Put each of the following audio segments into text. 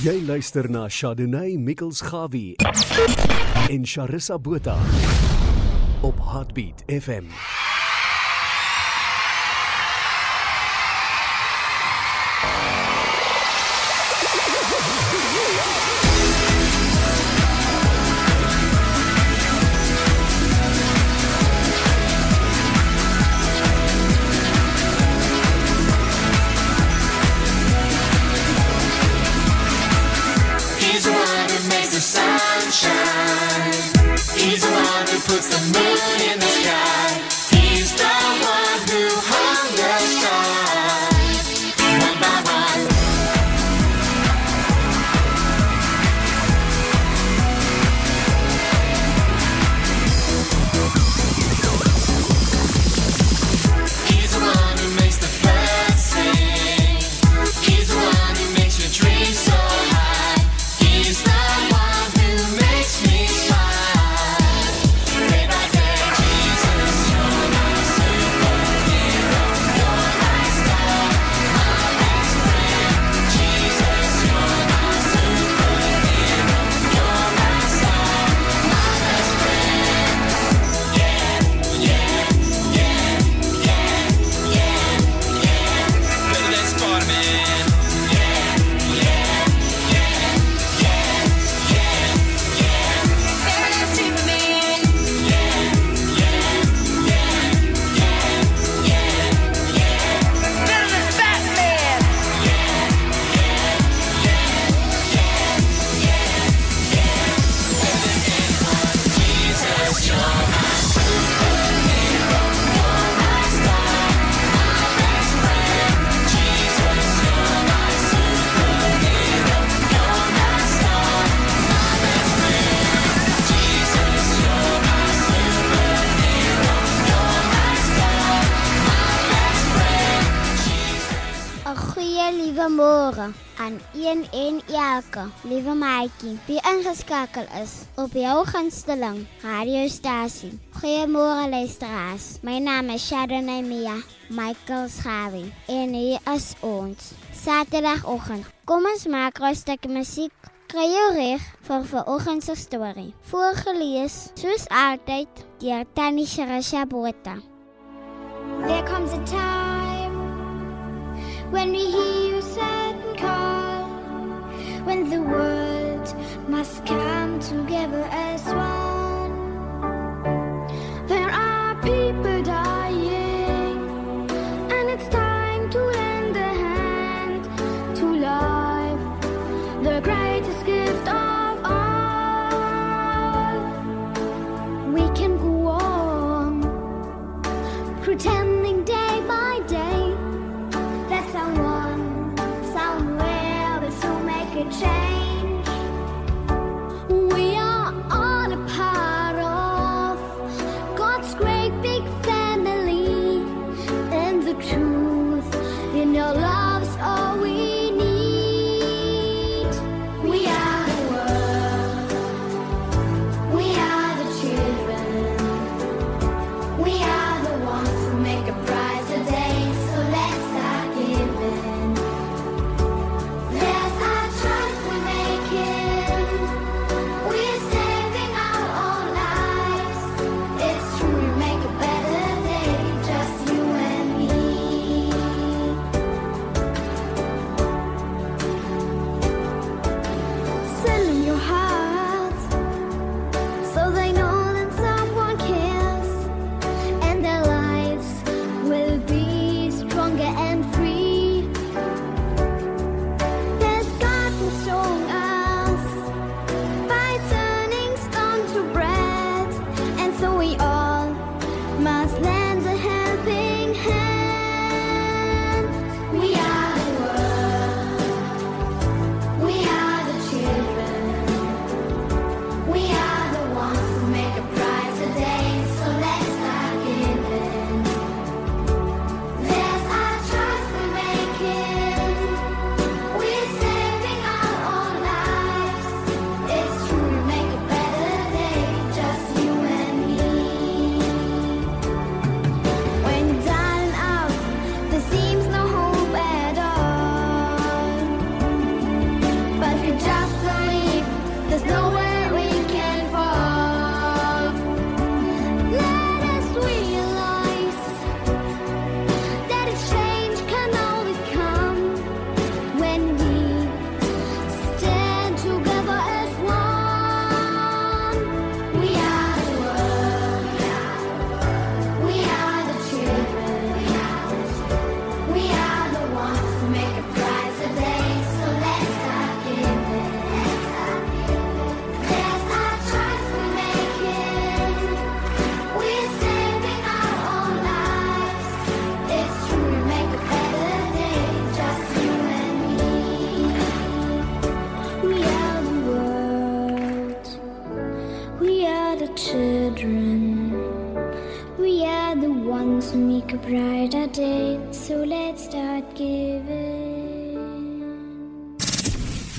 Jy luister na Shadunay Mikkels Gawie en Sharissa Botha op Heartbeat FM. elkeen en elke, liewe maatjie, wie ingeskakel is op jou gunsteling radiostasie. Goeiemôre luisteraars. My naam is Sharon Mia Michael Schawi en hier is ons Saterdagoggend. Kom ons maak rustig musiek. Kry jou reg vir vanoggend se storie. Voorgeles soos altyd deur Tannie Sharasha Botha. There comes a time when we hear you sad and call. when the world must come together as one.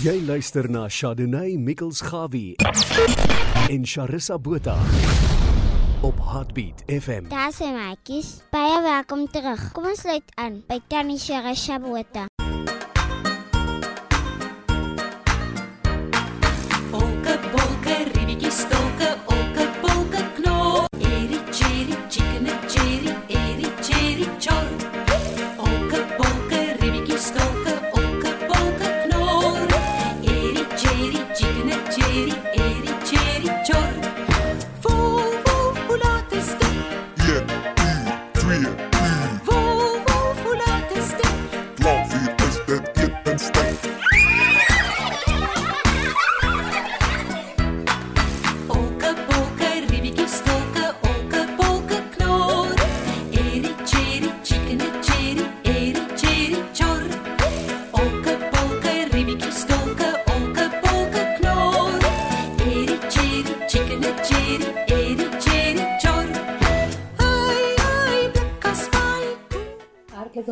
Jy luister na Chardonnay Mikkels Gawie en Charissa Botha op Heartbeat FM. Daar sê maatjies, baie welkom terug. Kom ons sluit aan by Tannie Sharasha Botha.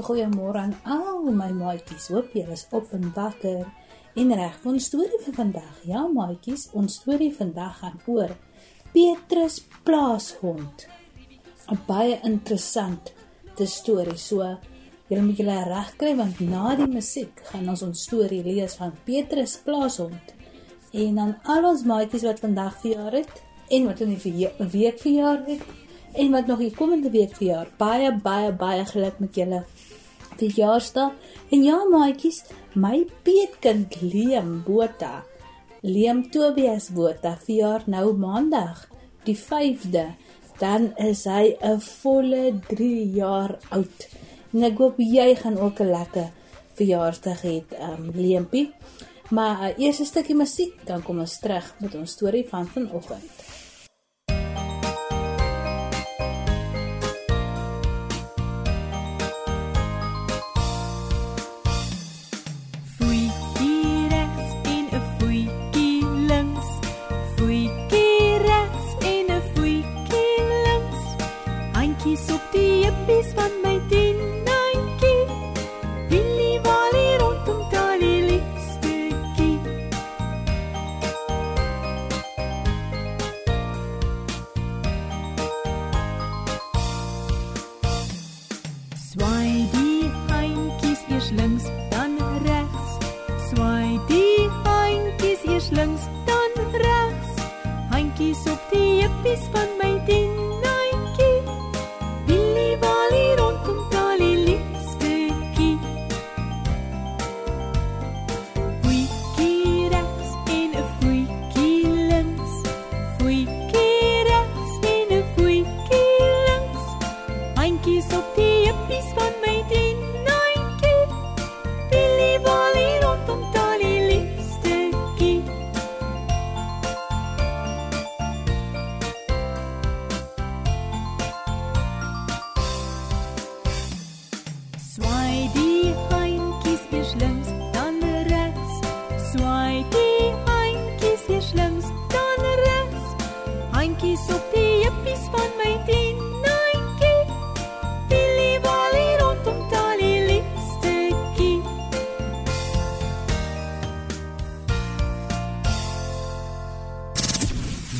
Goeiemôre aan al my maatjies. Hoop julle is op en wakker en reg vir ons storie vir vandag. Ja, maatjies, ons storie vandag gaan oor Petrus plaashond. 'n Baie interessant te storie. So julle moet julle reg kry want na die musiek gaan ons ons storie lees van Petrus plaashond. En dan al ons maatjies wat vandag verjaar het en wat in die week verjaar het en wat nog die komende week verjaar. Baie baie baie geluk met julle verjaarsdag. En ja, maatjies, my peetkind Liam Botha, Liam Tobias Botha verjaar nou maandag, die 5de. Dan is hy 'n volle 3 jaar oud. En ek hoop jy gaan ook 'n lekker verjaarsdag hê, um, Liampie. Maar uh, eers 'n stukkie musiek, dan kom ons terug met ons storie van vanoggend. Swaai die handjies eers links, dan regs. Handjies op die heupies van my tienantjie. Willie walie rondom talie liefstetjie.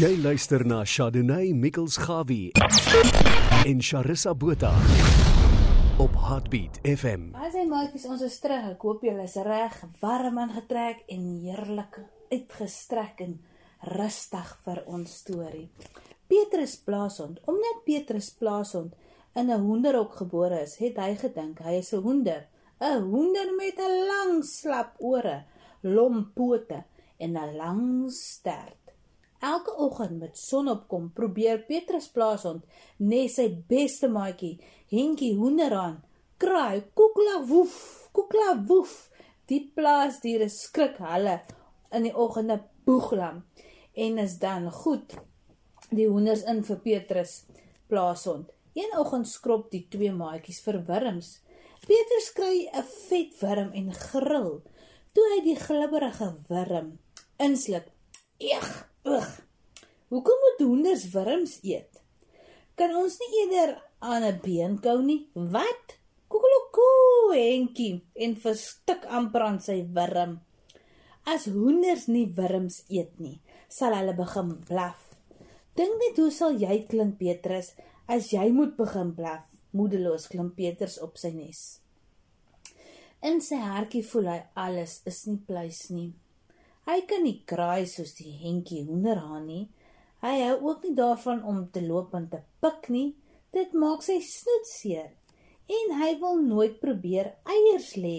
Jy luister na Chardonnay Mikkels Gawie en Charissa Botha op Heartbeat FM. As hy maatjies ons is terug. Ek hoop julle is reg, warm aangetrek en heerlik uitgestrek en rustig vir ons storie. Petrus Plaashond, omdat Petrus Plaashond in 'n hoenderhok gebore is, het hy gedink hy is 'n hoender, 'n hoender met 'n lang slap ore, lomp pote en 'n lang stert. Elke oggend met sonopkom probeer Petrus Plaashond nes sy beste maatjie, Henkie Hoender aan. Kraai, koekla woef, koekla woef. Die plaasdiere skrik hulle in die oggende boeglam en is dan goed die hoenders in vir Petrus Plaashond. Een oggend skrop die twee maatjies vir wurms. Petrus kry 'n vet wurm en gril. Toe hy die glibberige wurm insluk. Eeg, ugh. Hoekom moet hoenders wurms eet? Kan ons nie eerder aan 'n beenkou nie. Wat? Koekelokoe, Henkie en verstik amper aan sy wurm. As hoenders nie wurms eet nie, sal hulle begin blaf. Dink net hoe sal jy klink Petrus as jy moet begin blaf. Moedeloos klim Petrus op sy nes. In sy hartjie voel hy alles is nie pleis nie. Hy kan nie kraai soos die hentjie hoenderhaan nie. Hy hou ook nie daarvan om te loop en te pik nie. Dit maak sy snoet seer en hy wil nooit probeer eiers lê.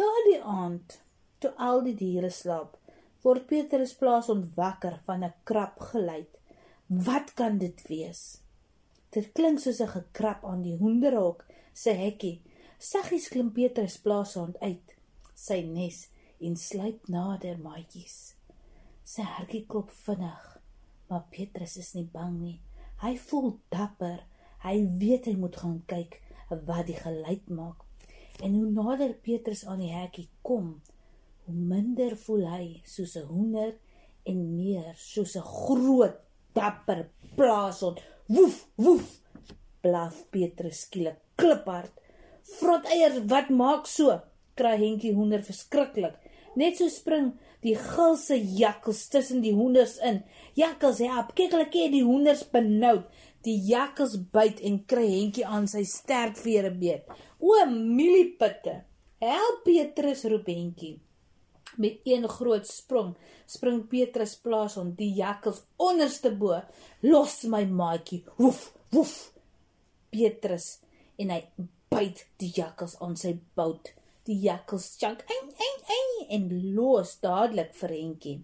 Daardie aand, toe al die diere slaap, word Petrus plaas ontwakker van 'n krap geluid. Wat kan dit wees? Dit klink soos 'n gekrap aan die hoenderhok se hekkie. Saggies klim Petrus plaashond uit sy nes en sluip nader maatjies. Sy hartjie klop vinnig, maar Petrus is nie bang nie. Hy voel dapper. Hy weet hy moet gaan kyk wat die geluid maak. En hoe nader Petrus aan die hekkie kom, hoe minder voel hy soos 'n hoender en meer soos 'n groot dapper plaashond. Woef, woef. Blaf Petrus skielik kliphard. Vrot eiers, wat maak so? Kry Henkie hoender verskriklik. Net so spring die gulse jakkals tussen die hoenders in. Jakkals help, kyk hulle kyk die hoenders benoud. Die jakkals byt en kry Henkie aan sy sterk vere beet. O, mieliepitte. Help Petrus roep Henkie. Met een groot sprong spring Petrus plaas om die jakkals onderste bo. Los my maatjie. Woef, woef. Petrus en hy byt die jakkals aan sy bout. Die jakkals chunk en en en en los dadelik vir Henkie.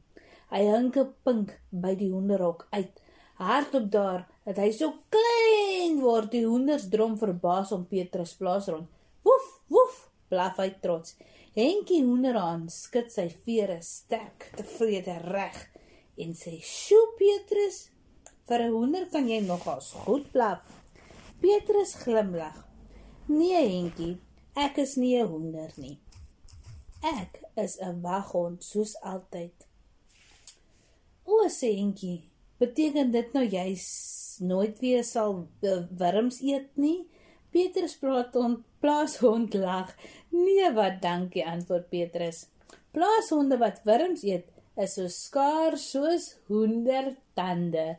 Hy hink 'n pink by die hoenderhok uit. Hardop daar dat hy so klein word. Die hoenders drom verbaas om Petrus plaas rond. Woef, woef, blaf hy trots. Henkie hoenderhaan skud sy vere sterk tevrede reg en sê: "Sjoe Petrus, vir 'n hoender kan jy nogals goed blaf." Petrus glimlag. "Nee Henkie, ek is nie 'n hoender nie. Ek is 'n waghond soos altyd." O, sê Henkie, beteken dit nou jy's nooit weer sal uh, wurms eet nie? Petrus praat on plaashond lag. Nee, wat dankie antwoord Petrus. Plaashonde wat wurms eet is so skaars soos hoendertande.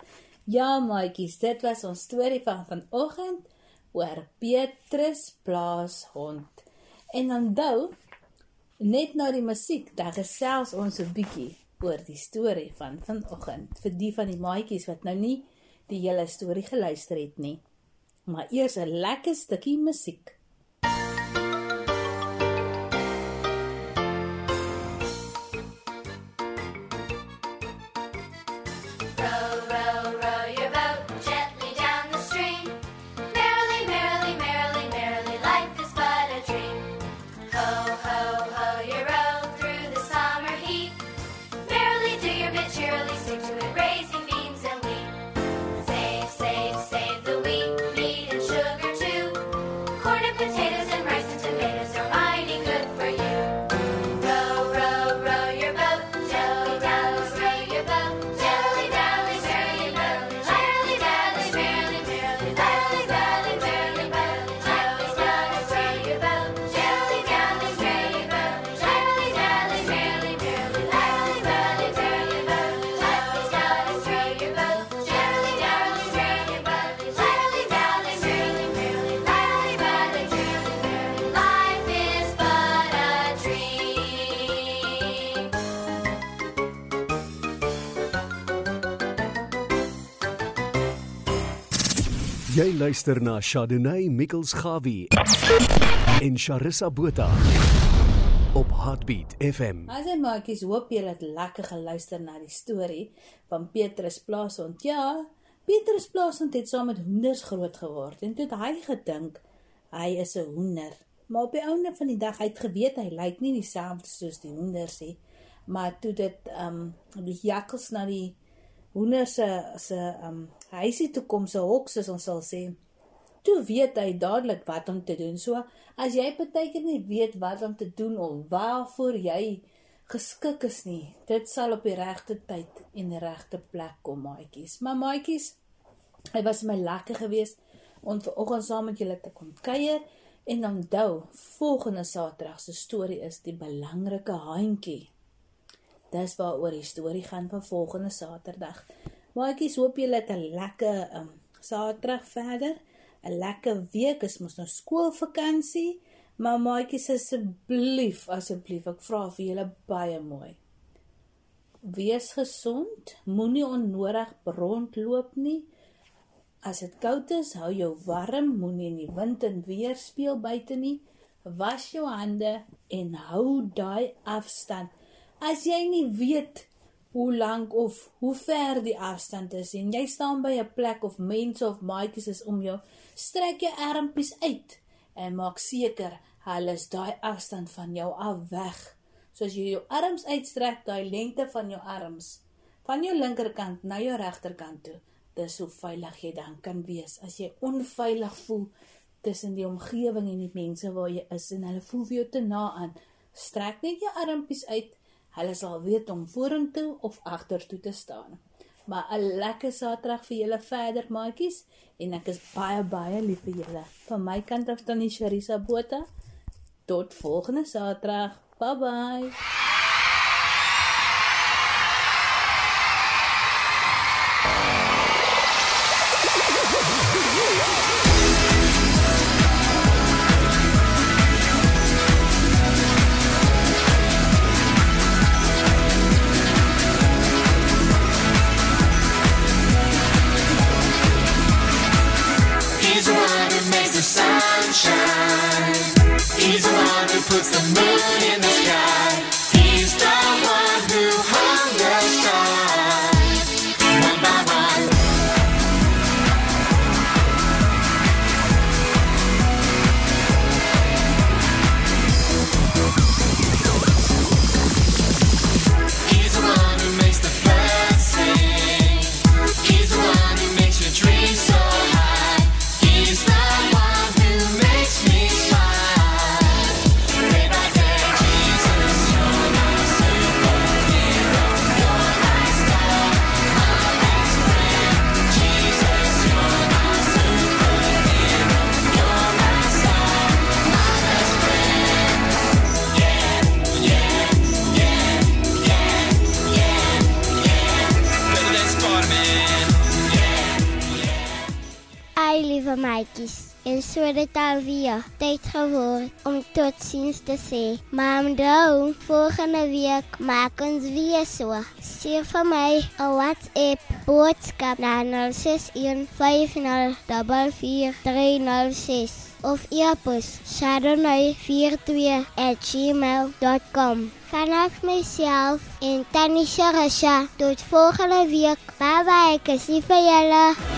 Ja, maatjies, dit was ons storie van vanoggend oor Petrus plaashond. En onthou, net na die musiek, dan gesels ons 'n bietjie oor die storie van vanoggend vir die van die maatjies wat nou nie die hele storie geluister het nie. Maar eers 'n lekker stukkie musiek. Luister na Chardonnay Mikkels Gawie en Charissa Botha op Heartbeat FM. As jy maatjies, hoop julle het lekker geluister na die storie van Petrus Plaashond. Ja, Petrus Plaashond het saam met hoenders groot geword en toe het hy gedink hy is 'n hoender. Maar op die einde van die dag hy het geweet hy lyk nie dieselfde soos die hoenders nie. Maar toe dit ehm um, die jakkals na die hoender se se ehm um, huisie toe kom, se hok soos ons sal sê, toe weet hy dadelik wat om te doen. So as jy partykeer nie weet wat om te doen of waarvoor jy geskik is nie, dit sal op die regte tyd en die regte plek kom, maatjies. Maar maatjies, hy was my lekker geweest om vanoggend saam met julle te kom kuier en onthou, volgende Saterdag se storie is die belangrike handjie. Dis waaroor die storie gaan vir volgende Saterdag. Maatjies, hoop julle het 'n lekker um, Saterdag verder. 'n Lekker week. Is mos nou skoolvakansie. Maar maatjies asseblief, asseblief, ek vra vir julle baie mooi. Wees gesond, moenie onnodig rondloop nie. As dit koud is, hou jou warm, moenie in die wind en weer speel buite nie. Was jou hande en hou daai afstand. As jy nie weet hoe lank of hoe ver die afstand is en jy staan by 'n plek of mense of maatjies is om jou, strek jou armpies uit en maak seker hulle is daai afstand van jou af weg. So as jy jou arms uitstrek, daai lengte van jou arms van jou linkerkant na jou regterkant toe, dis hoe veilig jy dan kan wees. As jy onveilig voel tussen die omgewing en die mense waar jy is en hulle voel vir jou te na aan, strek net jou armpies uit. Hulle sal weet om vorentoe of agtertoe te staan. Maar 'n lekker Saterdag vir julle verder maatjies en ek is baie baie lief vir julle. Van my kant af dan die Sharisa Botha. Tot volgende Saterdag. Bye bye. Maatjies. En so het dit alweer tyd geword om totsiens te sê. Maar onthou, volgende week maak ons weer so. Stuur vir my 'n WhatsApp boodskap na 0615044306 of e-pos shadownight42@gmail.com. Vanaf myself en Tannie Sharasha tot volgende week. Bye bye, lief vir julle.